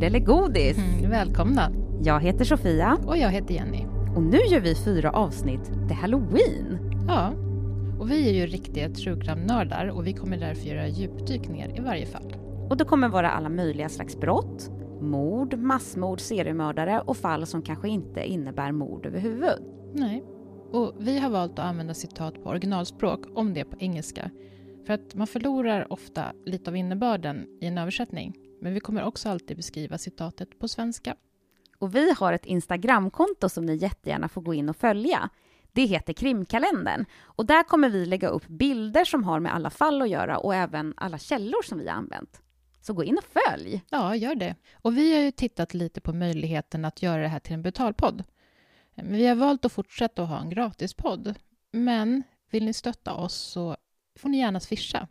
Mord eller godis. Mm, välkomna. Jag heter Sofia. Och jag heter Jenny. Och nu gör vi fyra avsnitt till Halloween. Ja, och vi är ju riktiga true crime-nördar och vi kommer därför göra djupdykningar i varje fall. Och det kommer vara alla möjliga slags brott, mord, massmord, seriemördare och fall som kanske inte innebär mord överhuvud. Nej, och vi har valt att använda citat på originalspråk, om det på engelska. För att man förlorar ofta lite av innebörden i en översättning. Men vi kommer också alltid beskriva citatet på svenska. Och vi har ett Instagramkonto som ni jättegärna får gå in och följa. Det heter Krimkalendern. Och där kommer vi lägga upp bilder som har med alla fall att göra och även alla källor som vi har använt. Så gå in och följ! Ja, gör det. Och vi har ju tittat lite på möjligheten att göra det här till en betalpodd. Men vi har valt att fortsätta att ha en gratispodd. Men vill ni stötta oss så får ni gärna swisha.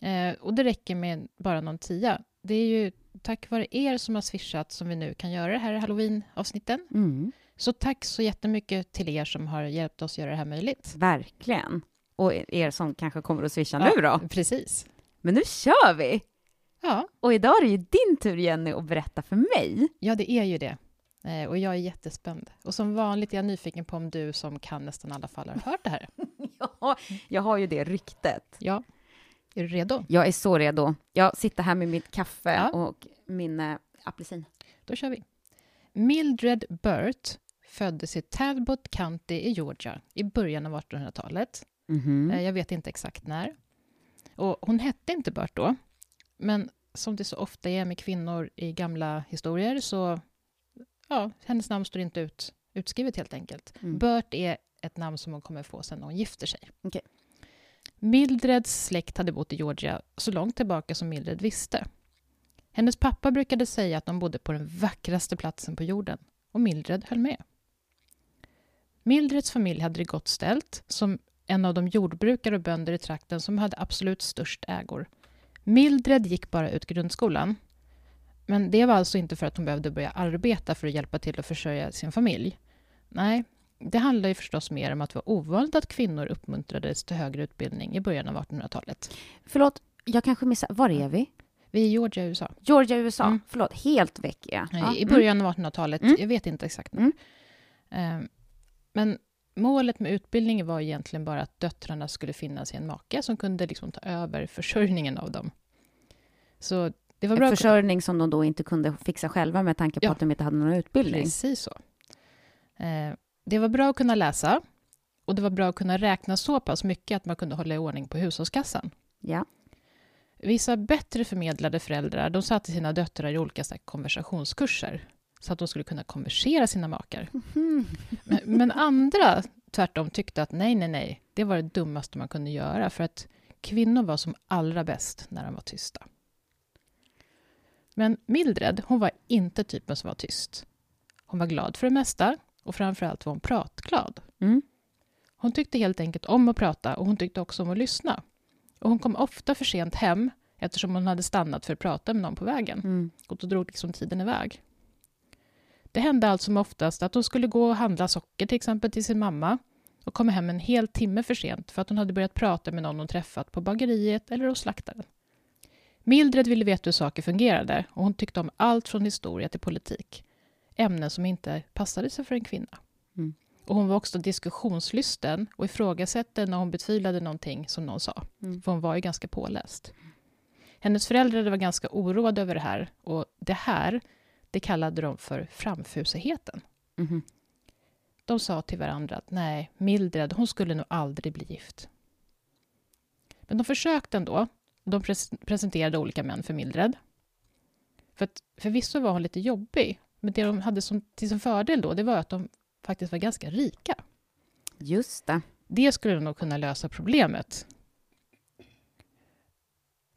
Eh, och det räcker med bara någon tia. Det är ju tack vare er som har swishat som vi nu kan göra det här halloween-avsnitten. Mm. Så tack så jättemycket till er som har hjälpt oss göra det här möjligt. Verkligen. Och er som kanske kommer att swisha nu då. Precis. Men nu kör vi! Ja, Och idag är det ju din tur Jenny att berätta för mig. ja det är ju det. Eh, och jag är jättespänd. Och som vanligt är jag nyfiken på om du som kan nästan alla fall har hört det här. Ja, jag har ju det ryktet. Ja. Är du redo? Jag är så redo. Jag sitter här med mitt kaffe Ja. och min äh, apelsin. Då kör vi. Mildred Burt föddes i Talbot County i Georgia i början av 1800-talet. Mhm. Eh, Jag vet inte exakt när. Och hon hette inte Burt då, men som det så ofta är med kvinnor i gamla historier så ja, hennes namn står inte ut, utskrivet helt enkelt. Mm. Burt är ett namn som hon kommer få sen när hon gifter sig. Okej. Mildreds släkt hade bott i Georgia så långt tillbaka som Mildred visste. Hennes pappa brukade säga att de bodde på den vackraste platsen på jorden och Mildred höll med. Mildreds familj hade det gott ställt som en av de jordbrukare och bönder i trakten som hade absolut störst ägor. Mildred gick bara ut grundskolan. Men det var alltså inte för att hon behövde börja arbeta för att hjälpa till att försörja sin familj. Nej, det handlar ju förstås mer om att det var ovanligt att kvinnor uppmuntrades till högre utbildning i början av 1800-talet. Förlåt, jag kanske missar. Var är vi? Vi är i Georgia, USA. Georgia, USA. Mm. Förlåt, helt väck är jag. Ja, I mm. början av 1800-talet. Mm. Jag vet inte exakt. Mm. Eh, Men målet med utbildningen var egentligen bara att döttrarna skulle finnas i en make som kunde liksom ta över försörjningen av dem. Så det var bra. En försörjning som de då inte kunde fixa själva med tanke på Ja. att de inte hade någon utbildning. Precis så. Eh, Det var bra att kunna läsa och det var bra att kunna räkna så pass mycket att man kunde hålla i ordning på hushållskassan. Ja. Vissa bättre förmedlade föräldrar de satte sina döttrar i olika så här, konversationskurser så att de skulle kunna konversera sina makar. Men, men andra tvärtom tyckte att nej, nej, nej, det var det dummaste man kunde göra för att kvinnor var som allra bäst när de var tysta. Men Mildred, hon var inte typen som var tyst. Hon var glad för det mesta och framförallt var hon pratglad. Mm. Hon tyckte helt enkelt om att prata och hon tyckte också om att lyssna. Och hon kom ofta för sent hem eftersom hon hade stannat för att prata med någon på vägen. Mm. Och då drog liksom tiden iväg. Det hände allt som oftast att hon skulle gå och handla socker till exempel till sin mamma och komma hem en hel timme för sent för att hon hade börjat prata med någon hon träffat på bageriet eller hos slaktaren. Mildred ville veta hur saker fungerade och hon tyckte om allt från historia till politik. Ämnen som inte passade sig för en kvinna. Mm. Och hon var också diskussionslysten och ifrågasatte när hon betvivlade någonting som någon sa. Mm. För hon var ju ganska påläst. Hennes föräldrar var ganska oroade över det här och det här, det kallade de för framfusigheten. Mhm. De sa till varandra att nej, Mildred, hon skulle nog aldrig bli gift. Men de försökte ändå. De pres- presenterade olika män för Mildred. För att förvisso var hon lite jobbig, men det de hade som, till sin fördel då, det var att de faktiskt var ganska rika. Just det. Det skulle nog kunna lösa problemet.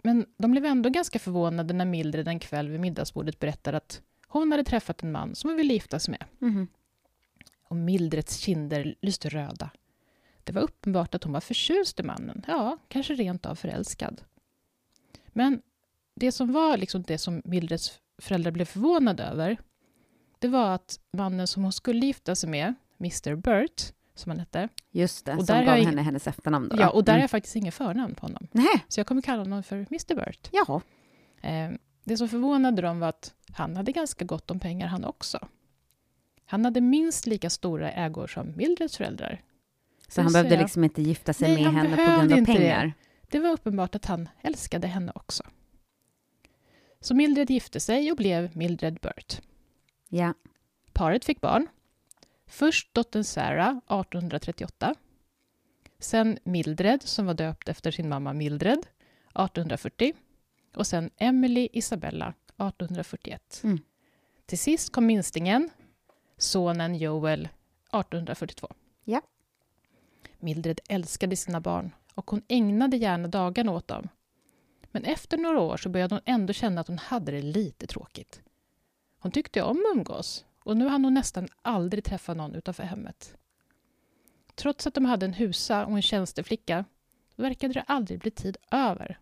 Men de blev ändå ganska förvånade när Mildred en kväll vid middagsbordet berättade att hon hade träffat en man som hon ville gifta sig med. Mhm. Och Mildreds kinder lyste röda. Det var uppenbart att hon var förtjust i mannen. Ja, kanske rent av förälskad. Men det som var liksom det som Mildreds föräldrar blev förvånade över, det var att mannen som hon skulle gifta sig med, Mr. Burt, som han hette, Just det, Och som där har gav jag- henne hennes efternamn. Då, ja, och där är mm. jag faktiskt ingen förnamn på honom. Nej, Så jag kommer kalla honom för Mr. Burt. jaha. Eh, det som förvånade dem var att han hade ganska gott om pengar han också. Han hade minst lika stora ägor som Mildreds föräldrar. Så han behövde liksom inte gifta sig Nej, med henne på grund av pengar? Det. det var uppenbart att han älskade henne också. Så Mildred gifte sig och blev Mildred Burt. Ja. Paret fick barn. Först dottern Sarah 1838. Sen Mildred, som var döpt efter sin mamma Mildred 1840. Och sen Emily Isabella 1841. Mm. Till sist kom minstingen, sonen Joel 1842. Ja. Mildred älskade sina barn och hon ägnade gärna dagarna åt dem. Men efter några år så började hon ändå känna att hon hade det lite tråkigt. Hon tyckte om att umgås och nu hann hon nästan aldrig träffa någon utanför hemmet. Trots att de hade en husa och en tjänsteflicka verkade det aldrig bli tid över.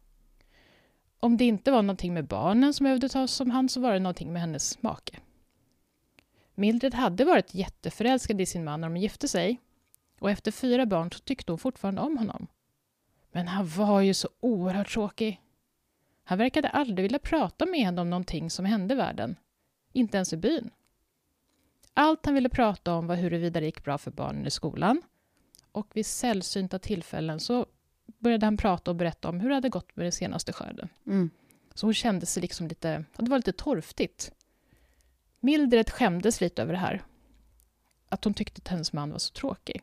Om det inte var någonting med barnen som behövde tas om hand så var det någonting med hennes make. Mildred hade varit jätteförälskad i sin man när de gifte sig och efter fyra barn så tyckte hon fortfarande om honom. Men han var ju så oerhört tråkig. Han verkade aldrig vilja prata med henne om någonting som hände i världen. Inte ens i byn. Allt han ville prata om var huruvida det gick bra för barnen i skolan. Och vid sällsynta tillfällen så började han prata och berätta om hur det hade gått med den senaste skörden. Mm. Så hon kände sig liksom lite, det var lite torftigt. Mildred skämdes lite över det här. Att hon tyckte att hennes man var så tråkig.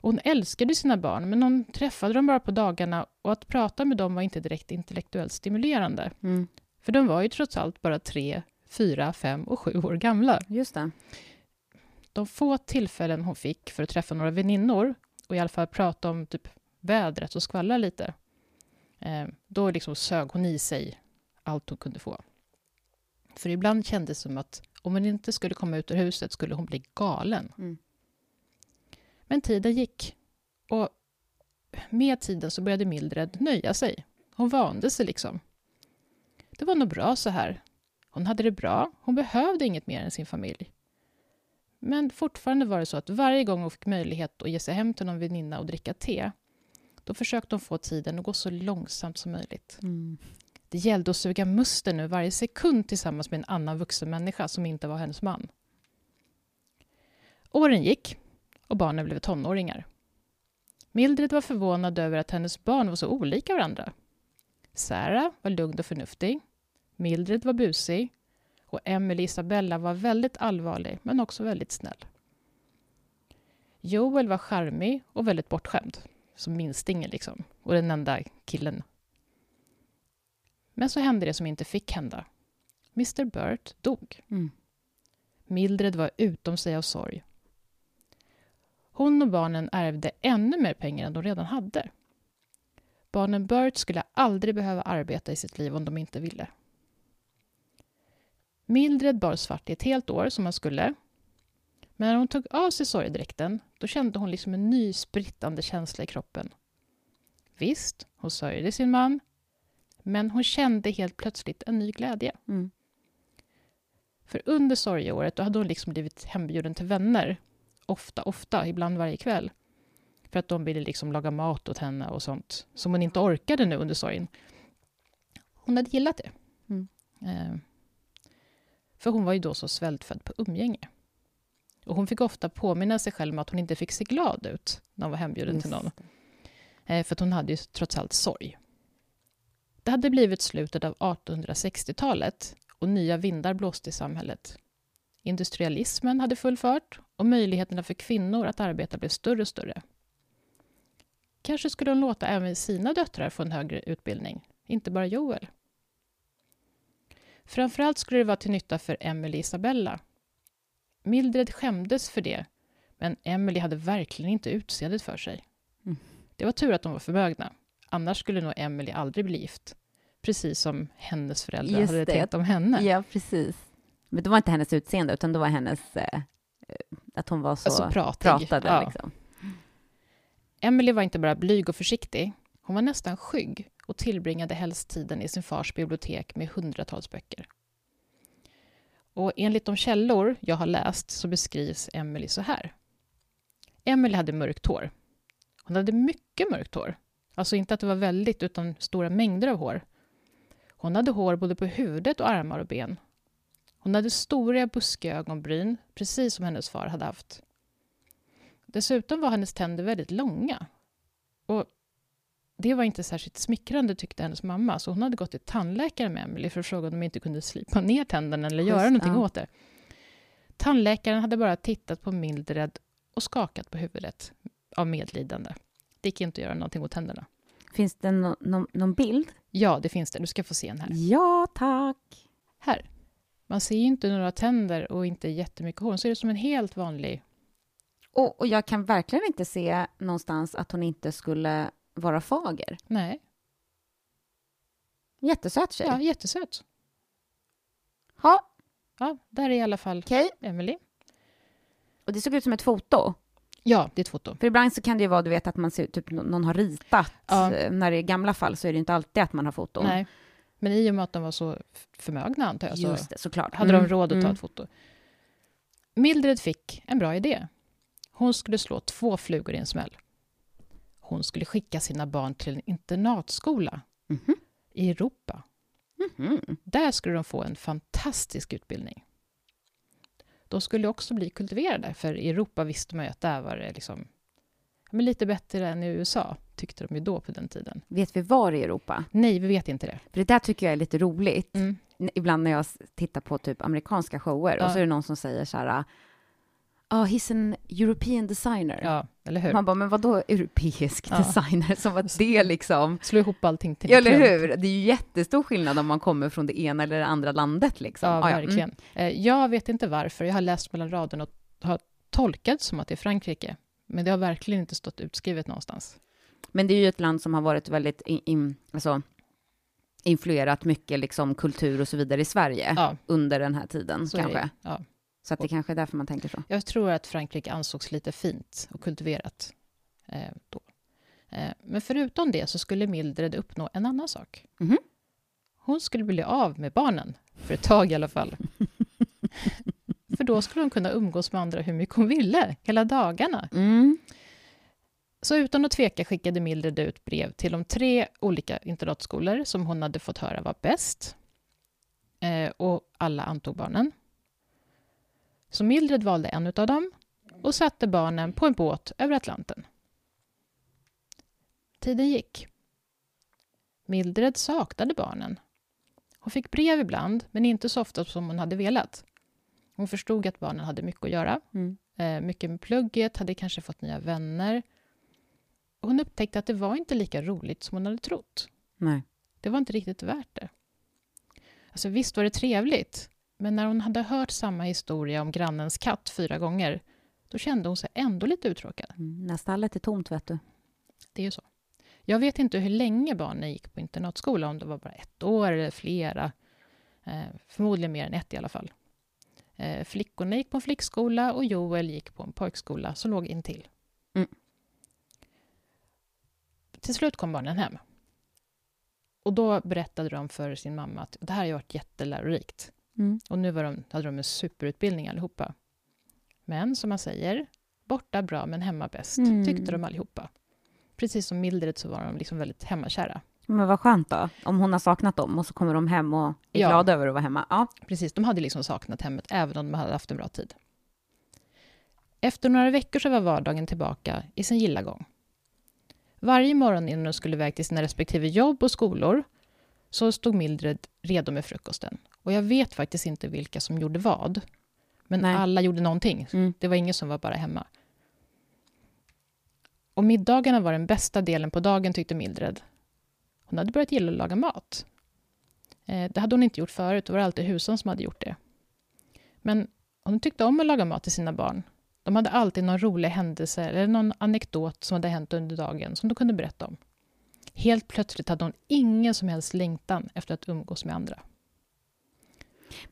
hon älskade sina barn, men hon träffade dem bara på dagarna och att prata med dem var inte direkt intellektuellt stimulerande. Mm. För de var ju trots allt bara tre, fyra, fem och sju år gamla. Just det. De få tillfällen hon fick för att träffa några väninnor och i alla fall prata om typ vädret och skvallra lite, eh, då liksom sög hon i sig allt hon kunde få. För ibland kändes det som att om hon inte skulle komma ut ur huset skulle hon bli galen. Mm. Men tiden gick. Och med tiden så började Mildred nöja sig. Hon vande sig liksom. Det var nog bra så här. Hon hade det bra. Hon behövde inget mer än sin familj. Men fortfarande var det så att varje gång hon fick möjlighet att ge sig hem till någon väninna och dricka te, då försökte hon få tiden att gå så långsamt som möjligt. Mm. Det gällde att suga musten nu varje sekund tillsammans med en annan vuxen människa som inte var hennes man. Åren gick och barnen blev tonåringar. Mildred var förvånad över att hennes barn var så olika varandra. Sarah var lugn och förnuftig. Mildred var busig. Och Emily Isabella var väldigt allvarlig, men också väldigt snäll. Joel var charmig och väldigt bortskämd, som minstingen liksom, och den enda killen men så hände det som inte fick hända. Mr Burt dog. Mm. Mildred var utom sig av sorg. Hon och barnen ärvde ännu mer pengar än de redan hade. Barnen Burt skulle aldrig behöva arbeta i sitt liv om de inte ville. Mildred bar svart i ett helt år, som man skulle. Men när hon tog av sig sorgedräkten då kände hon liksom en ny sprittande känsla i kroppen. Visst, hon sörjde sin man, men hon kände helt plötsligt en ny glädje. Mm. För under sorgeåret då hade hon liksom blivit hembjuden till vänner. Ofta, ofta, ibland varje kväll. För att de ville liksom laga mat åt henne och sånt som hon inte orkade nu under sorgen. Hon hade gillat det. Mm. Eh, för hon var ju då så svältfödd på umgänge. Och hon fick ofta påminna sig själv om att hon inte fick se glad ut när hon var hembjuden Just. till någon. Eh, för att hon hade ju trots allt sorg. Det hade blivit slutet av 1860-talet och nya vindar blåste i samhället. Industrialismen hade full fart och möjligheterna för kvinnor att arbeta blev större och större. Kanske skulle hon låta även sina döttrar få en högre utbildning, inte bara Joel. Framförallt skulle det vara till nytta för Emily Isabella. Mildred skämdes för det, men Emily hade verkligen inte utseendet för sig. Mm. Det var tur att de var förmögna. Annars skulle nog Emily aldrig bli gift. Precis som hennes föräldrar Just hade det. tänkt om henne. Ja, precis. Men det var inte hennes utseende, utan det var hennes... Eh, att hon var så... Alltså pratig. pratade. Ja. Liksom. Emily var inte bara blyg och försiktig, hon var nästan skygg och tillbringade helst tiden i sin fars bibliotek med hundratals böcker. Och enligt de källor jag har läst så beskrivs Emily så här. Emily hade mörkt hår. Hon hade mycket mörkt hår. Alltså inte att det var väldigt, utan stora mängder av hår. Hon hade hår både på huvudet och armar och ben. Hon hade stora buskiga ögonbryn, precis som hennes far hade haft. Dessutom var hennes tänder väldigt långa. Och det var inte särskilt smickrande tyckte hennes mamma, så hon hade gått till tandläkaren med Emily för att fråga om de inte kunde slipa ner tänderna eller Just, göra någonting ja. åt det. Tandläkaren hade bara tittat på Mildred och skakat på huvudet av medlidande. Det gick inte att göra någonting åt tänderna. Finns det nå- nå- någon bild? Ja, det finns det. Du ska få se en här. Ja, tack. Här. Man ser ju inte några tänder och inte jättemycket hår. Hon ser ut som en helt vanlig... Och, och jag kan verkligen inte se någonstans att hon inte skulle vara fager. Nej, Jättesöt tjej. ja, jättesöt. Ja, Ja, där är i alla fall okej. Emily. Och det såg ut som ett foto. Ja, det är ett foto. För ibland så kan det ju vara, du vet, att man ser typ nå- någon har ritat. Ja. Eh, När det är gamla fall så är det inte alltid att man har foton. Nej. Men i och med att de var så förmögna, antar jag, så Just det, såklart. hade de Mm, råd att ta mm. ett foto. Mildred fick en bra idé. Hon skulle slå två flugor i en smäll. Hon skulle skicka sina barn till en internatskola Mhm. i Europa. Mhm. Där skulle de få en fantastisk utbildning. De skulle också bli kultiverade, för i Europa visste man ju att där var det liksom, men lite bättre än i USA, tyckte de ju då på den tiden. Vet vi var i Europa? Nej, vi vet inte det. För det där tycker jag är lite roligt. Mm. Ibland när jag tittar på typ amerikanska shower Ja. och så är det någon som säger så här, ja, oh, he's an European designer. Ja? Man bara, men vadå europeisk Ja. designer? Som att det liksom... Slå ihop allting till Ja, eller hur? Det är ju jättestor skillnad om man kommer från det ena eller det andra landet. Liksom. Ja, Ah, ja. verkligen. Eh, Jag vet inte varför. Jag har läst mellan raderna och har tolkat som att det är Frankrike. Men det har verkligen inte stått utskrivet någonstans. Men det är ju ett land som har varit väldigt in, in, alltså, influerat mycket liksom, kultur och så vidare i Sverige Ja, under den här tiden, så kanske. det. Ja. Så att det kanske är därför man tänker så. Jag tror att Frankrike ansågs lite fint och kultiverat eh, då. Eh, men förutom det så skulle Mildred uppnå en annan sak. Mhm. Hon skulle bli av med barnen, för ett tag i alla fall. för då skulle hon kunna umgås med andra hur mycket hon ville, hela dagarna. Mm. Så utan att tveka skickade Mildred ut brev till de tre olika internatskolor som hon hade fått höra var bäst. Eh, och alla antog barnen. Så Mildred valde en av dem och satte barnen på en båt över Atlanten. Tiden gick. Mildred saknade barnen. Hon fick brev ibland, men inte så ofta som hon hade velat. Hon förstod att barnen hade mycket att göra. Mm. Eh, mycket med plugget, hade kanske fått nya vänner. Hon upptäckte att det var inte lika roligt som hon hade trott. Nej. Det var inte riktigt värt det. Alltså visst var det trevligt, men när hon hade hört samma historia om grannens katt fyra gånger, då kände hon sig ändå lite uttråkad. Mm. När stallet är tomt, vet du. Det är ju så. Jag vet inte hur länge barnen gick på internatskola, om det var bara ett år eller flera. Eh, förmodligen mer än ett i alla fall. Eh, flickorna gick på en flickskola och Joel gick på en pojkskola som låg intill. Mm. Till slut kom barnen hem. Och då berättade de för sin mamma att det här har varit jättelärorikt. Mm. Och nu var de, hade de en superutbildning allihopa. Men som man säger, borta bra men hemma bäst, Mm. tyckte de allihopa. Precis som Mildred så var de liksom väldigt hemmakära. Men vad skönt då, om hon har saknat dem och så kommer de hem och är Ja. glada över att vara hemma. Ja. Precis, de hade liksom saknat hemmet även om de hade haft en bra tid. Efter några veckor så var vardagen tillbaka i sin gilla gång. Varje morgon innan de skulle iväg till sina respektive jobb och skolor så stod Mildred redo med frukosten. Och jag vet faktiskt inte vilka som gjorde vad. Men Nej. alla gjorde någonting. Mm. Det var ingen som var bara hemma. Och middagarna var den bästa delen på dagen tyckte Mildred. Hon hade börjat gilla att laga mat. Eh, det hade hon inte gjort förut, det var alltid husen som hade gjort det. Men hon tyckte om att laga mat till sina barn. De hade alltid någon rolig händelse eller någon anekdot som hade hänt under dagen som de kunde berätta om. Helt plötsligt hade hon ingen som helst längtan efter att umgås med andra.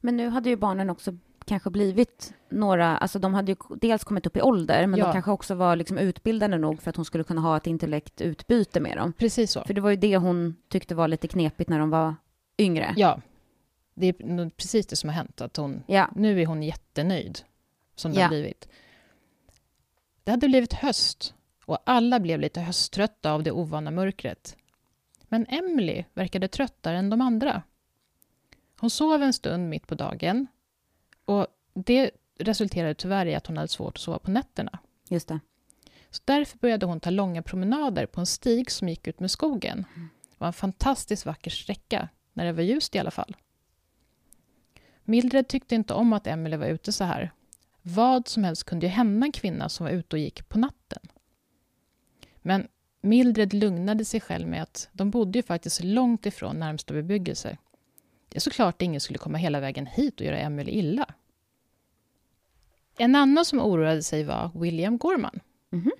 Men nu hade ju barnen också kanske blivit några, alltså de hade ju dels kommit upp i ålder, men Ja. de kanske också var liksom utbildade nog för att hon skulle kunna ha ett intellekt-utbyte med dem. Precis så. För det var ju det hon tyckte var lite knepigt när de var yngre. Ja, det är precis det som har hänt. Att hon, Ja. Nu är hon jättenöjd, som det Ja. har blivit. Det hade blivit höst och alla blev lite hösttrötta av det ovana mörkret. Men Emily verkade tröttare än de andra. Hon sov en stund mitt på dagen och det resulterade tyvärr i att hon hade svårt att sova på nätterna. Just det. Så därför började hon ta långa promenader på en stig som gick ut med skogen. Det var en fantastiskt vacker sträcka, när det var ljust i alla fall. Mildred tyckte inte om att Emily var ute så här. Vad som helst kunde ju hända en kvinna som var ute och gick på natten. Men Mildred lugnade sig själv med att de bodde ju faktiskt långt ifrån närmsta bebyggelse. Det är såklart ingen skulle komma hela vägen hit och göra Emily illa. En annan som oroade sig var William Gorman. Mhm.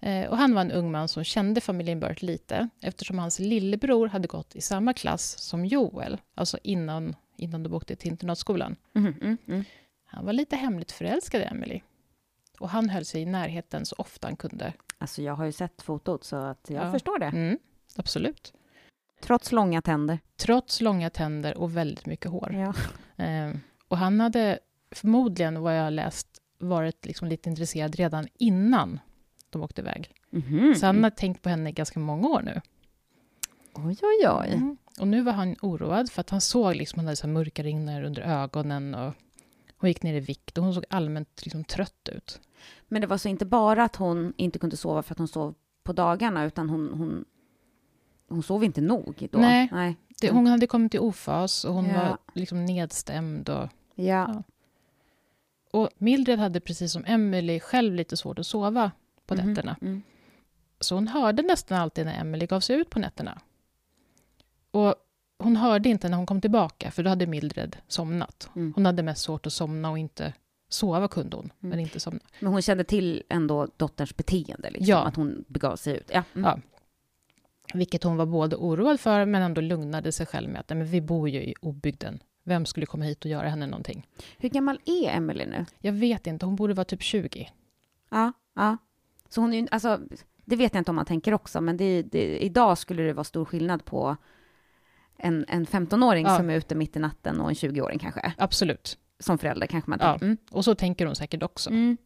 Eh, och han var en ung man som kände familjen Burt lite eftersom hans lillebror hade gått i samma klass som Joel, alltså innan, innan de åkte till internatskolan. Mhm, mm, mm. Han var lite hemligt förälskad i Emily. Och han höll sig i närheten så ofta han kunde. Alltså, jag har ju sett fotot, så att jag Ja. förstår det. Mm, absolut. Trots långa tänder. Trots långa tänder och väldigt mycket hår. Ja. Eh, och han hade förmodligen, vad jag har läst, varit liksom lite intresserad redan innan de åkte iväg. Mhm. Så han har tänkt på henne i ganska många år nu. Oj, oj, oj. Mm. Och nu var han oroad för att han såg liksom hon hade så mörka ringar under ögonen och hon gick ner i vikt och hon såg allmänt liksom trött ut. Men det var så inte bara att hon inte kunde sova för att hon sov på dagarna, utan hon, hon, hon sov inte nog då. Nej. Nej. Det, hon hade kommit i ofas och hon Ja. var liksom nedstämd. Och, Ja. och Mildred hade precis som Emily själv lite svårt att sova på Mhm. nätterna. Mm. Så hon hörde nästan alltid när Emily gav sig ut på nätterna. Och hon hörde inte när hon kom tillbaka, för då hade Mildred somnat. Mm. Hon hade mest svårt att somna och inte sova kunde hon, men Mm. inte somna. Men hon kände till ändå dotterns beteende, liksom, Ja. att hon begav sig ut. Ja. Mm. Ja. Vilket hon var både oroad för, men ändå lugnade sig själv med att "Nej, men vi bor ju i obygden. Vem skulle komma hit och göra henne någonting? Hur gammal är Emily nu? Jag vet inte, hon borde vara typ 20. Ja, ja. Så hon är ju, alltså, det vet jag inte om man tänker också, men det, det, idag skulle det vara stor skillnad på en, en 15-åring Ja. som är ute mitt i natten och en 20-åring kanske. Absolut. Som förälder kanske man Ja. tänker. Mm. Och så tänker hon säkert också. Mm.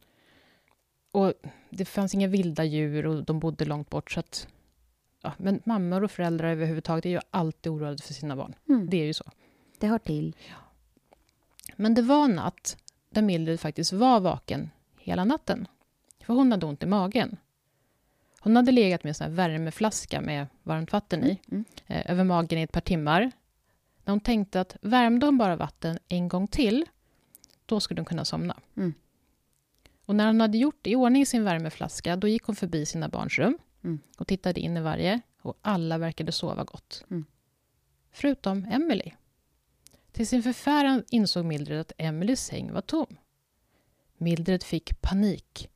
Och det fanns inga vilda djur och de bodde långt bort. Så att, ja, men mammor och föräldrar överhuvudtaget är ju alltid oroade för sina barn. Mm. Det är ju så. Det hör till. Men det var natt där Mildred faktiskt var vaken hela natten. För hon hade ont i magen. Hon hade legat med en sån här värmeflaska med varmt vatten i Mm. eh, över magen i ett par timmar. När hon tänkte att värmde hon bara vatten en gång till, då skulle hon kunna somna. Mm. Och när hon hade gjort i ordning sin värmeflaska, då gick hon förbi sina barns rum Mm. och tittade in i varje och alla verkade sova gott. Mm. Förutom Emily. Till sin förfäran insåg Mildred att Emelies säng var tom. Mildred fick panik.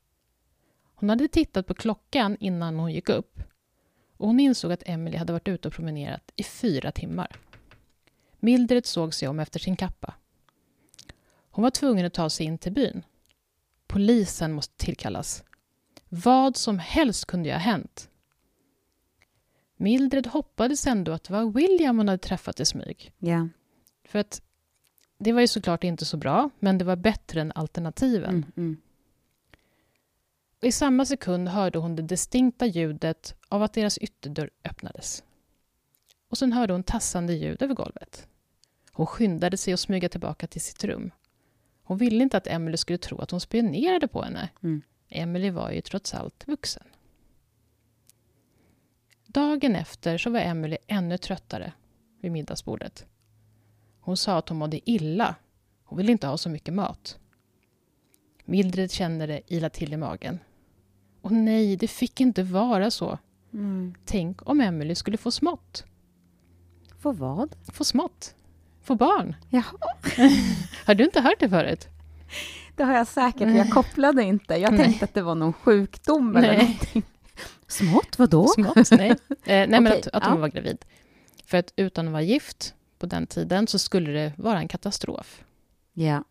Hon hade tittat på klockan innan hon gick upp och hon insåg att Emily hade varit ute och promenerat i fyra timmar. Mildred såg sig om efter sin kappa. Hon var tvungen att ta sig in till byn. Polisen måste tillkallas. Vad som helst kunde ju ha hänt. Mildred hoppades ändå att det var William hon hade träffat i smyg. Ja. För att det var ju såklart inte så bra, men det var bättre än alternativen. Mm. Mm. Och I samma sekund hörde hon det distinkta ljudet av att deras ytterdörr öppnades. Och sen hörde hon tassande ljud över golvet. Hon skyndade sig att smyga tillbaka till sitt rum. Hon ville inte att Emily skulle tro att hon spionerade på henne. Mm. Emily var ju trots allt vuxen. Dagen efter så var Emily ännu tröttare vid middagsbordet. Hon sa att hon mådde illa. Hon ville inte ha så mycket mat. Mildred kände det ila till i magen. Och nej, det fick inte vara så. Mm. Tänk om Emily skulle få smått. För vad? Få smått. Få barn. Jaha. Har du inte hört det förut? Det har jag säkert, men jag kopplade inte. Jag Nej. tänkte att det var någon sjukdom eller Nej. någonting. Smått, vadå? Smått? Nej, eh, nej men att, att hon ja. var gravid. För att utan att vara gift på den tiden så skulle det vara en katastrof. Ja.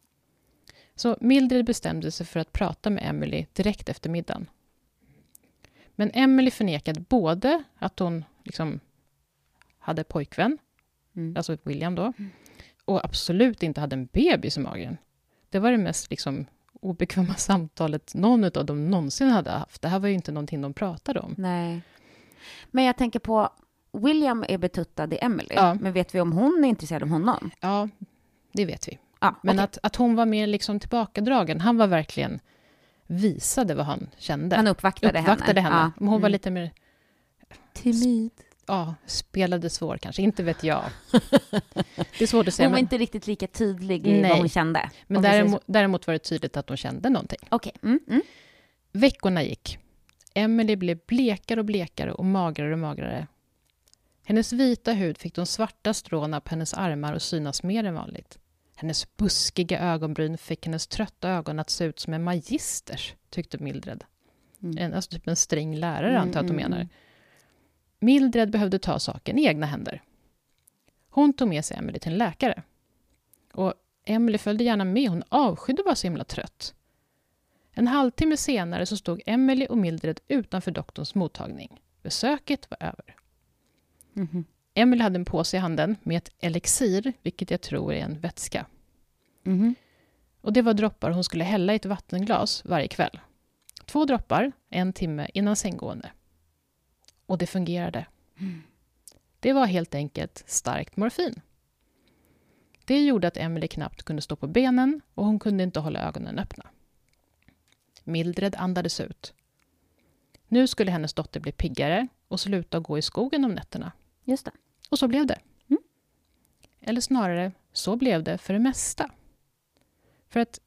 Så Mildred bestämde sig för att prata med Emily direkt efter middagen. Men Emily förnekade både att hon liksom hade pojkvän, Mm. alltså William då, och absolut inte hade en bebis i magen. Det var det mest liksom obekväma samtalet någon av dem någonsin hade haft. Det här var ju inte någonting de pratade om. Nej. Men jag tänker på, William är betuttad i Emily, Ja. men vet vi om hon är intresserad av honom? Ja, det vet vi. Ja, Men okej. att, att hon var mer liksom tillbakadragen, han var verkligen visade vad han kände. Han uppvaktade, uppvaktade henne. henne. Men hon var Mm. lite mer, timid. ja, spelade svår kanske, inte vet jag. Det är svårt att säga. Hon var Men, inte riktigt lika tydlig i Nej. vad hon kände. men däremot, däremot var det tydligt att hon kände någonting. Okej. Mm, mm. Veckorna gick. Emily blev blekare och blekare och magrare och magrare. Hennes vita hud fick de svarta stråna på hennes armar och synas mer än vanligt. Hennes buskiga ögonbryn fick hennes trötta ögon att se ut som en magisters, tyckte Mildred. Mm. En, alltså typ en sträng lärare, Mm, antar jag att de mm, menar. mm. Mildred behövde ta saken i egna händer. Hon tog med sig Emily till en läkare. Och Emily följde gärna med, hon avskydde att vara så himla trött. En halvtimme senare så stod Emily och Mildred utanför doktorns mottagning. Besöket var över. Mhm. Emily hade en påse i handen med ett elixir, vilket jag tror är en vätska. Mhm. Och det var droppar hon skulle hälla i ett vattenglas varje kväll. Två droppar, en timme innan sänggående. Och det fungerade. Det var helt enkelt starkt morfin. Det gjorde att Emily knappt kunde stå på benen och hon kunde inte hålla ögonen öppna. Mildred andades ut. Nu skulle hennes dotter bli piggare och sluta gå i skogen om nätterna. Just det. Och så blev det. Mm. Eller snarare, så blev det för det mesta. För att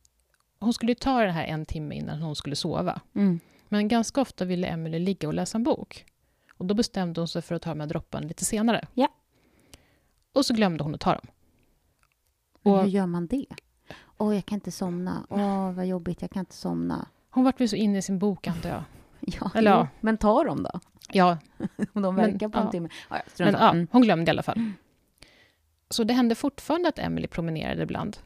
hon skulle ta det här en timme innan hon skulle sova. Mm. Men ganska ofta ville Emily ligga och läsa en bok. Och då bestämde hon sig för att ta de här dropparna lite senare. Ja. Och så glömde hon att ta dem. Och- Hur gör man det? Åh, jag kan inte somna. Åh, vad jobbigt, jag kan inte somna. Hon vart väl så inne i sin bok, antar jag. Ja, Eller ja. men ta dem då. Ja, Om de Men, verkar på en ja. timme. Ja, men ja, Mm. hon glömde i alla fall. Så det hände fortfarande att Emily promenerade ibland.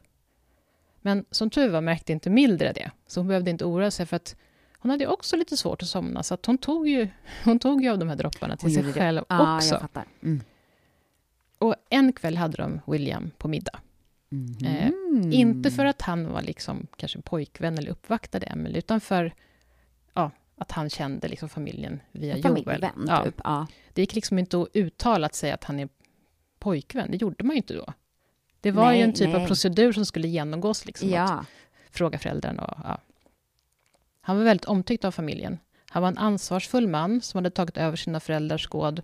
Men som tur var märkte inte Mildred det, så hon behövde inte oroa sig för att hon hade också lite svårt att somna, så att hon, tog ju, hon tog ju av de här dropparna till sig själv Ja, också. Mm. Och en kväll hade de William på middag. Eh, Mm. Inte för att han var liksom kanske pojkvän eller uppvaktade Emily, utan för ja, att han kände liksom familjen via En Joel. familjevän, Ja, typ. Ja. det gick liksom inte att uttala att säga att han är pojkvän, det gjorde man ju inte då. Det var Nej, ju en typ nej. av procedur som skulle genomgås, liksom, att ja. fråga föräldrarna. Och, ja. Han var väldigt omtyckt av familjen. Han var en ansvarsfull man som hade tagit över sina föräldrars gård,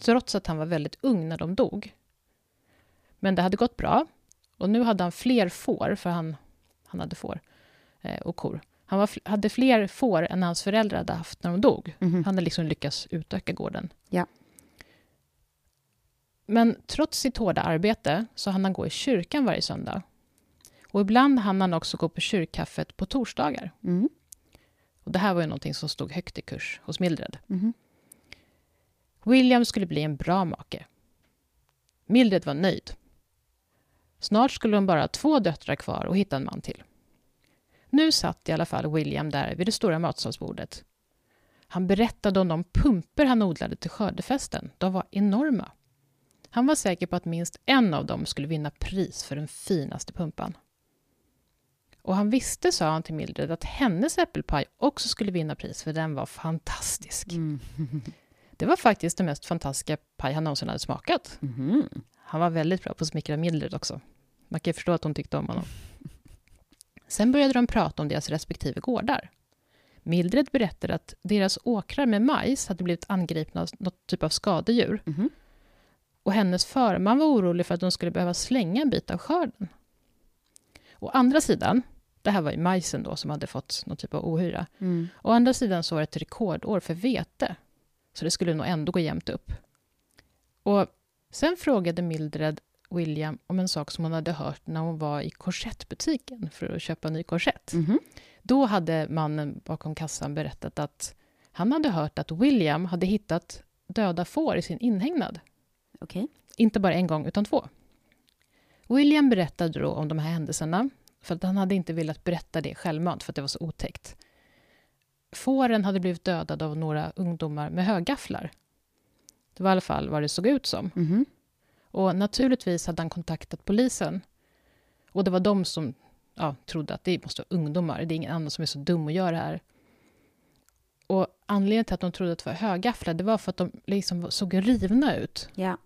trots att han var väldigt ung när de dog. Men det hade gått bra, och nu hade han fler får, för han, han hade får eh, och kor. Han var, hade fler får än hans föräldrar hade haft när de dog. Mhm. Han hade liksom lyckats utöka gården. Ja. Men trots sitt hårda arbete så hann han gå i kyrkan varje söndag. Och ibland hann han också gå på kyrkkaffet på torsdagar. Mm. Och det här var ju någonting som stod högt i kurs hos Mildred. Mhm. William skulle bli en bra make. Mildred var nöjd. Snart skulle de bara ha två döttrar kvar och hitta en man till. Nu satt i alla fall William där vid det stora matsalsbordet. Han berättade om de pumper han odlade till skördefesten. De var enorma. Han var säker på att minst en av dem skulle vinna pris för den finaste pumpan. Och han visste, sa han till Mildred, att hennes äppelpaj också skulle vinna pris, för den var fantastisk. Mm. Det var faktiskt den mest fantastiska paj han någonsin hade smakat. Mhm. Han var väldigt bra på att smickra Mildred också. Man kan ju förstå att hon tyckte om honom. Sen började de prata om deras respektive gårdar. Mildred berättade att deras åkrar med majs hade blivit angripna av något typ av skadedjur. Mhm. Och hennes förman var orolig för att de skulle behöva slänga en bit av skörden. Å andra sidan, det här var ju majsen då som hade fått någon typ av ohyra. Mm. Å andra sidan så var det ett rekordår för vete, så det skulle nog ändå gå jämnt upp. Och sen frågade Mildred William om en sak som hon hade hört när hon var i korsettbutiken för att köpa en ny korsett. Mhm. Då hade mannen bakom kassan berättat att han hade hört att William hade hittat döda får i sin inhägnad. Okej. Inte bara en gång, utan två. William berättade då om de här händelserna för att han hade inte velat berätta det självmant för att det var så otäckt. Fåren hade blivit dödade av några ungdomar med högafflar. Det var i alla fall vad det såg ut som. Mhm. Och naturligtvis hade han kontaktat polisen. Och det var de som ja, trodde att det måste vara ungdomar. Det är ingen annan som är så dum att göra det här. Och anledningen till att de trodde att det var högafflar, det var för att de liksom såg rivna ut. Ja.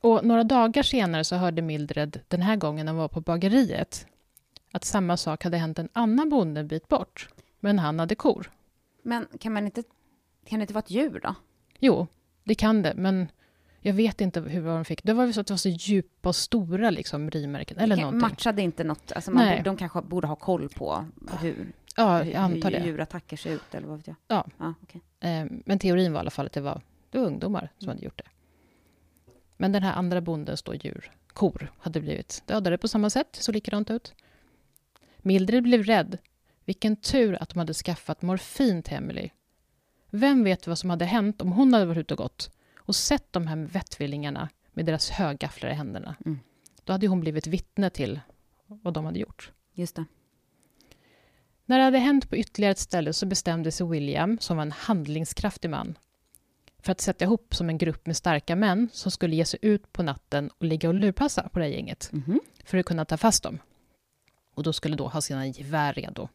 Och några dagar senare så hörde Mildred, den här gången när hon var på bageriet, att samma sak hade hänt en annan bonde en bit bort, men han hade kor. Men kan man inte... Kan det inte vara ett djur då? Jo, det kan det, men jag vet inte hur de fick. Det var väl så att det var så djupa och stora liksom, rimärken eller någonting. Matchade inte något? Alltså man, Nej. de kanske borde ha koll på hur, Ja, hur, jag antar hur det. djurattacker ser ut, eller vad vet jag? Ja. ja okej. Eh, Men teorin var i alla fall att det var, det var ungdomar som hade gjort det. Men den här andra bondens då djur, kor, hade blivit dödade på samma sätt, så likadant ut. Mildred blev rädd. Vilken tur att de hade skaffat morfin till Emily. Vem vet vad som hade hänt om hon hade varit ute och gått och sett de här vettvillingarna med deras högafflar i händerna. Mm. Då hade hon blivit vittne till vad de hade gjort. Just det. När det hade hänt på ytterligare ett ställe så bestämde sig William, som var en handlingskraftig man, för att sätta ihop som en grupp med starka män som skulle ge sig ut på natten och ligga och lurpassa på det här gänget Mhm. för att kunna ta fast dem. Och då skulle då ha sina gevär redo.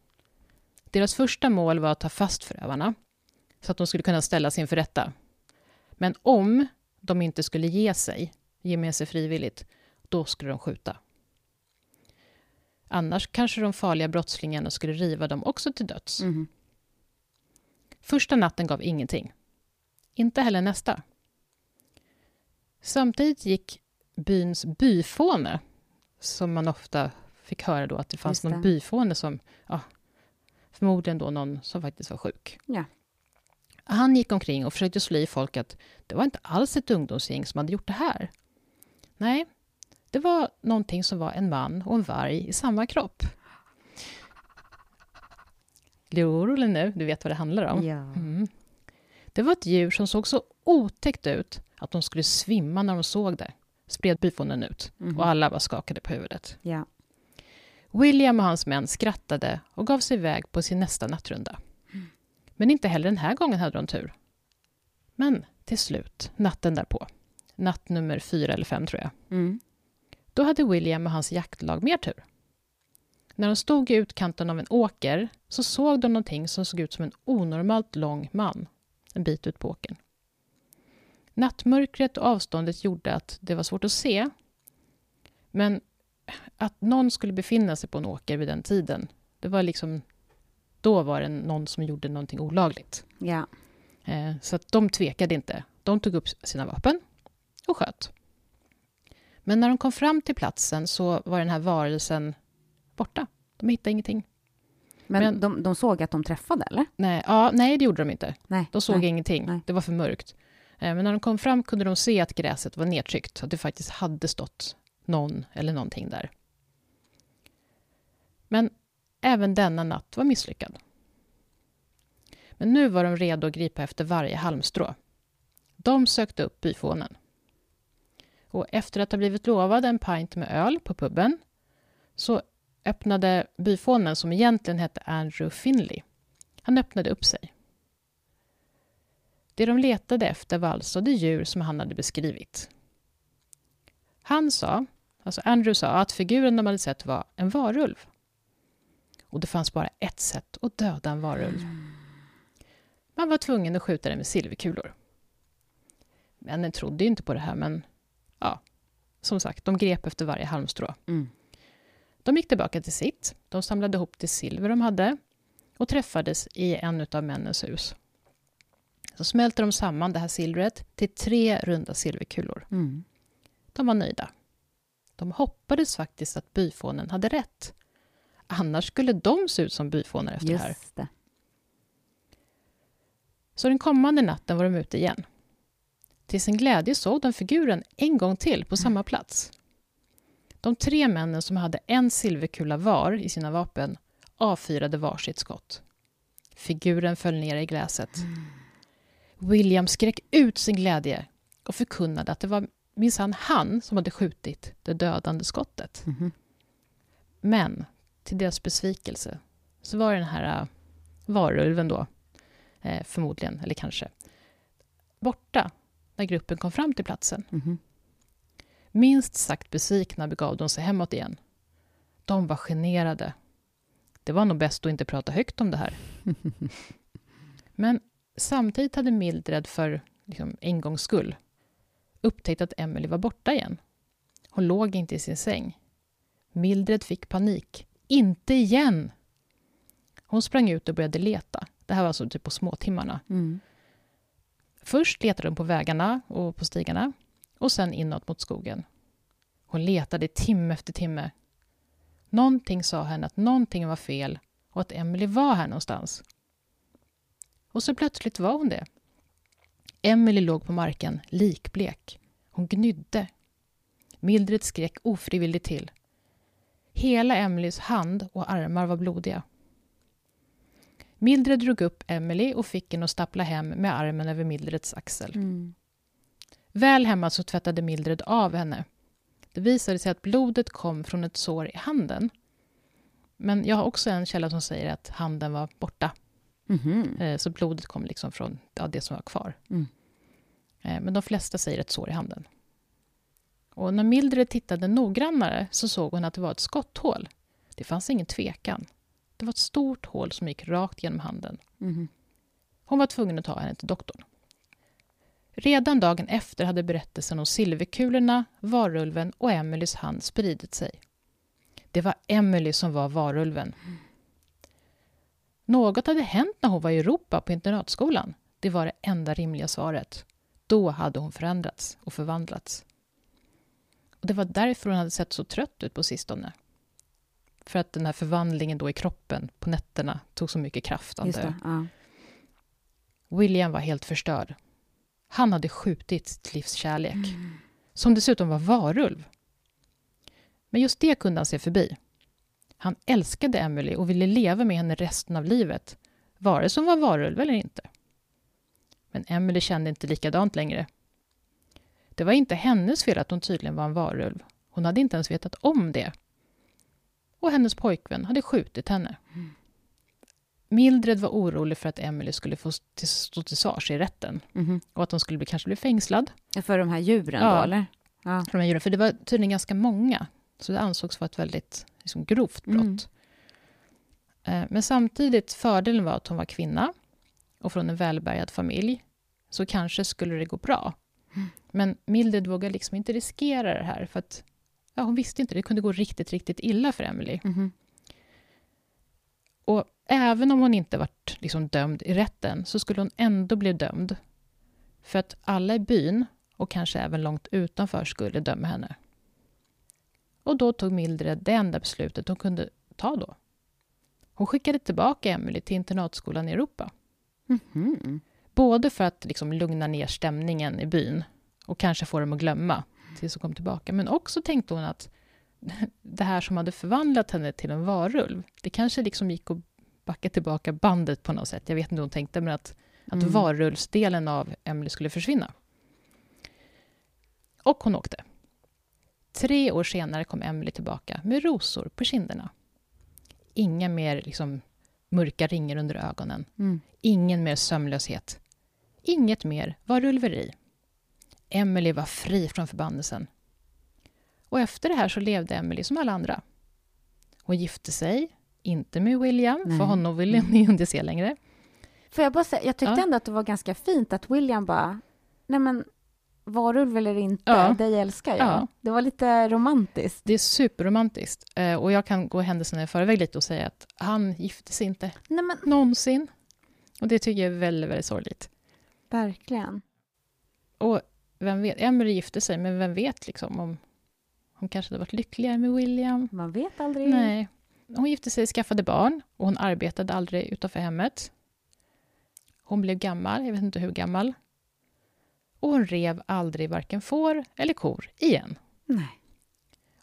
Deras första mål var att ta fast förövarna så att de skulle kunna ställas inför rätta. Men om de inte skulle ge sig, ge med sig frivilligt, då skulle de skjuta. Annars kanske de farliga brottslingarna skulle riva dem också till döds. Mhm. Första natten gav ingenting. Inte heller nästa. Samtidigt gick byns byfåne, som man ofta fick höra då att det fanns Just det. någon byfåne som, ja, förmodligen då någon som faktiskt var sjuk. Ja. Han gick omkring och försökte slå i folk att det var inte alls ett ungdomsgäng som hade gjort det här. Nej, det var någonting som var en man och en varg i samma kropp. Blir du orolig nu? Du vet vad det handlar om. Ja. Mm. Det var ett djur som såg så otäckt ut att de skulle svimma när de såg det, spred byfånen ut. Mhm. Och alla var skakade på huvudet. ja. William och hans män skrattade och gav sig iväg på sin nästa nattrunda. Men inte heller den här gången hade de tur. Men till slut, natten därpå, natt nummer fyra eller fem tror jag, Mm. då hade William och hans jaktlag mer tur. När de stod i utkanten av en åker så såg de någonting som såg ut som en onormalt lång man en bit ut på åkern. Nattmörkret och avståndet gjorde att det var svårt att se. Men att någon skulle befinna sig på en åker vid den tiden, det var liksom... Då var det någon som gjorde någonting olagligt. Ja. Eh, Så att de tvekade inte. De tog upp sina vapen och sköt. Men när de kom fram till platsen så var den här varelsen borta. De hittade ingenting. Men, Men- de, de såg att de träffade, eller? Nej, ja, nej det gjorde de inte. Nej. De såg nej. ingenting. Nej. Det var för mörkt. Eh, Men när de kom fram kunde de se att gräset var nedtryckt. Att det faktiskt hade stått någon eller någonting där. Men även denna natt var misslyckad. Men nu var de redo att gripa efter varje halmstrå. De sökte upp byfånen. Och efter att ha blivit lovade en pint med öl på puben så öppnade byfånen, som egentligen hette Andrew Finley, han öppnade upp sig. Det de letade efter var alltså det djur som han hade beskrivit. Han sa, alltså Andrew sa, att figuren de hade sett var en varulv. Och det fanns bara ett sätt att döda en varulv. Man var tvungen att skjuta den med silverkulor. Männen trodde ju inte på det här, men ja, som sagt, de grep efter varje halmstrå. Mm. De gick tillbaka till sitt. De samlade ihop det silver de hade och träffades i en av männens hus. Så smälte de samman det här silvret till tre runda silverkulor. Mm. De var nöjda. De hoppades faktiskt att byfånen hade rätt. Annars skulle de se ut som byfånar efter det här. Just det. Så den kommande natten var de ute igen. Till sin glädje såg de figuren en gång till på samma plats. De tre männen som hade en silverkula var i sina vapen avfyrade varsitt skott. Figuren föll ner i gräset. William skrek ut sin glädje och förkunnade att det var minsann han som hade skjutit det dödande skottet. Mhm. Men till deras besvikelse så var den här äh, varulven då, eh, förmodligen, eller kanske, borta när gruppen kom fram till platsen. Mhm. Minst sagt besvikna begav de sig hemåt igen. De var generade. Det var nog bäst att inte prata högt om det här. Men samtidigt hade Mildred för liksom, en gångs skull upptäckte att Emily var borta igen. Hon låg inte i sin säng. Mildred fick panik. Inte igen! Hon sprang ut och började leta. Det här var alltså typ på småtimmarna. Mm. Först letade hon på vägarna och på stigarna och sen inåt mot skogen. Hon letade timme efter timme. Någonting sa henne att någonting var fel och att Emily var här någonstans. Och så plötsligt var hon det. Emily låg på marken, likblek. Hon gnydde. Mildred skrek ofrivilligt till. Hela Emelies hand och armar var blodiga. Mildred drog upp Emily och fick henne att stappla hem med armen över Mildreds axel. Mm. Väl hemma så tvättade Mildred av henne. Det visade sig att blodet kom från ett sår i handen. Men jag har också en källa som säger att handen var borta. Eh, Så blodet kom liksom från ja, det som var kvar. Mm. Eh, Men de flesta säger ett sår i handen. Och när Mildred tittade noggrannare så såg hon att det var ett skotthål. Det fanns ingen tvekan. Det var ett stort hål som gick rakt genom handen. Mhm. Hon var tvungen att ta henne till doktorn. Redan dagen efter hade berättelsen om silverkulorna, varulven och Emelies hand spridit sig. Det var Emily som var varulven. Något hade hänt när hon var i Europa på internatskolan. Det var det enda rimliga svaret. Då hade hon förändrats och förvandlats. Och Det var därför hon hade sett så trött ut på sistone. För att den här förvandlingen då i kroppen på nätterna tog så mycket kraft. Det. Ja. William var helt förstörd. Han hade skjutit sitt livs kärlek, som dessutom var varulv. Men just det kunde han se förbi. Han älskade Emily och ville leva med henne resten av livet, vare sig hon var varulv eller inte. Men Emily kände inte likadant längre. Det var inte hennes fel att hon tydligen var en varulv. Hon hade inte ens vetat om det. Och hennes pojkvän hade skjutit henne. Mildred var orolig för att Emily skulle få till- stå till svars i rätten Mhm. och att hon skulle bli, kanske bli fängslad. För de här djuren Ja. då, eller? Ja. För, de här djuren, för det var tydligen ganska många, så det ansågs vara ett väldigt liksom, grovt brott. Mm. Men samtidigt, fördelen var att hon var kvinna och från en välbärgad familj, så kanske skulle det gå bra. Mm. Men Mildred vågade liksom inte riskera det här, för att ja, hon visste inte, det kunde gå riktigt, riktigt illa för Emily. Mhm. Och även om hon inte varit liksom dömd i rätten så skulle hon ändå bli dömd. För att alla i byn, och kanske även långt utanför, skulle döma henne. Och då tog Mildred det enda beslutet hon kunde ta då. Hon skickade tillbaka Emily till internatskolan i Europa. Mhm. Både för att liksom lugna ner stämningen i byn och kanske få dem att glömma tills hon kom tillbaka. Men också tänkte hon att det här som hade förvandlat henne till en varulv, det kanske liksom gick att backa tillbaka bandet på något sätt. Jag vet inte hur hon tänkte, men att, att Mm. varulvsdelen av Emily skulle försvinna. Och hon åkte. Tre år senare kom Emily tillbaka med rosor på kinderna. Inga mer liksom, mörka ringar under ögonen. Mm. Ingen mer sömnlöshet. Inget mer varulveri. Emily var fri från förbannelsen. Och efter det här så levde Emily som alla andra. Hon gifte sig, inte med William, Nej. för honom ville ni inte se längre. Får jag bara säga, jag tyckte Ja. ändå att det var ganska fint att William bara, nej men varulv eller inte, Ja. dig älskar jag. Ja. Det var lite romantiskt. Det är superromantiskt. Eh, Och jag kan gå händelserna i förväg lite och säga att han gifte sig inte Nej men någonsin. Och det tycker jag är väldigt, väldigt sorgligt. Verkligen. Och vem vet, Emily gifte sig, men vem vet liksom om hon kanske hade varit lyckligare med William? Man vet aldrig. Nej. Hon gifte sig, skaffade barn och hon arbetade aldrig utanför hemmet. Hon blev gammal, jag vet inte hur gammal. Och hon rev aldrig varken får eller kor igen. Nej.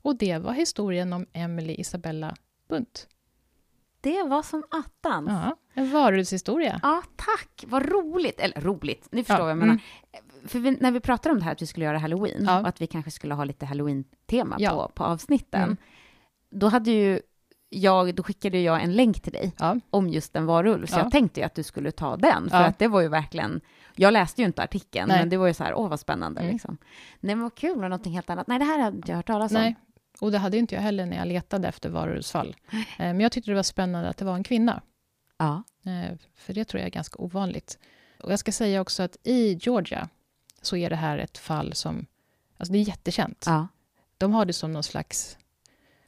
Och det var historien om Emily Isabella Bunt. Det var som attans. Ja. Ja, en varulvshistoria. tack. Vad roligt. Eller roligt, ni förstår Ja, vad jag menar. mm. För vi, när vi pratade om det här att vi skulle göra halloween Ja. och att vi kanske skulle ha lite halloween-tema Ja. på, på avsnitten. Mm. Då hade ju jag, då skickade jag en länk till dig Ja. om just en varulv, så Ja. jag tänkte ju att du skulle ta den, för Ja. att det var ju verkligen, jag läste ju inte artikeln, Nej. men det var ju så här, åh vad spännande Mm. liksom. Nej men vad kul, och någonting helt annat. Nej, det här hade jag hört talas om. Nej, och det hade inte jag heller när jag letade efter varulvsfall. Eh, Men jag tyckte det var spännande att det var en kvinna. Ja. Eh, För det tror jag är ganska ovanligt. Och jag ska säga också att i Georgia så är det här ett fall som... Alltså det är jättekänt. Ja. De har det som någon slags...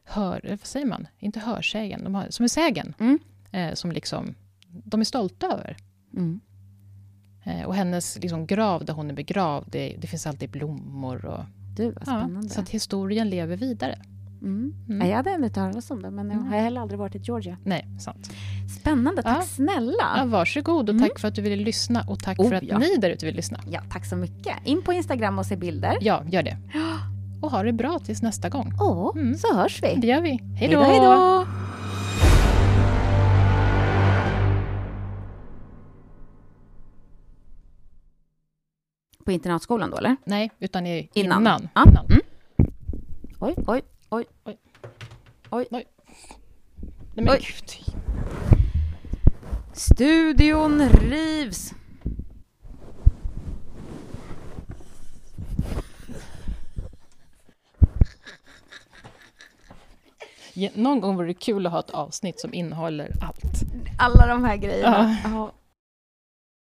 Hör, vad säger man? Inte hörsägen, de har, som en sägen. Mm. Eh, som liksom, de är stolta över. Mm. Eh, och hennes liksom, grav där hon är begravd, det, det finns alltid blommor. Och, Du, vad ja, spännande. så att historien lever vidare. Mm. Mm. Jag hade inte hört talas om det, men jag Mm. har heller aldrig varit i Georgia. Nej, sant. Spännande, tack Ja. snälla. Ja, varsågod och Mm. tack för att du ville lyssna och tack Oh, för att ja. ni där ute vill lyssna. Ja, tack så mycket. In på Instagram och se bilder. Ja, gör det. Och ha det bra tills nästa gång. Åh, Mm. så hörs vi. Det gör vi. Hej då! då, hej då! På internatskolan då, eller? Nej, utan i, Innan. innan. Ja. innan. Mm. Oj, oj, oj. Oj. Oj. Nej, men Oj. gud. Studion rivs. Ja, Någon gång vore det kul att ha ett avsnitt som innehåller allt. Alla de här grejerna. Ja.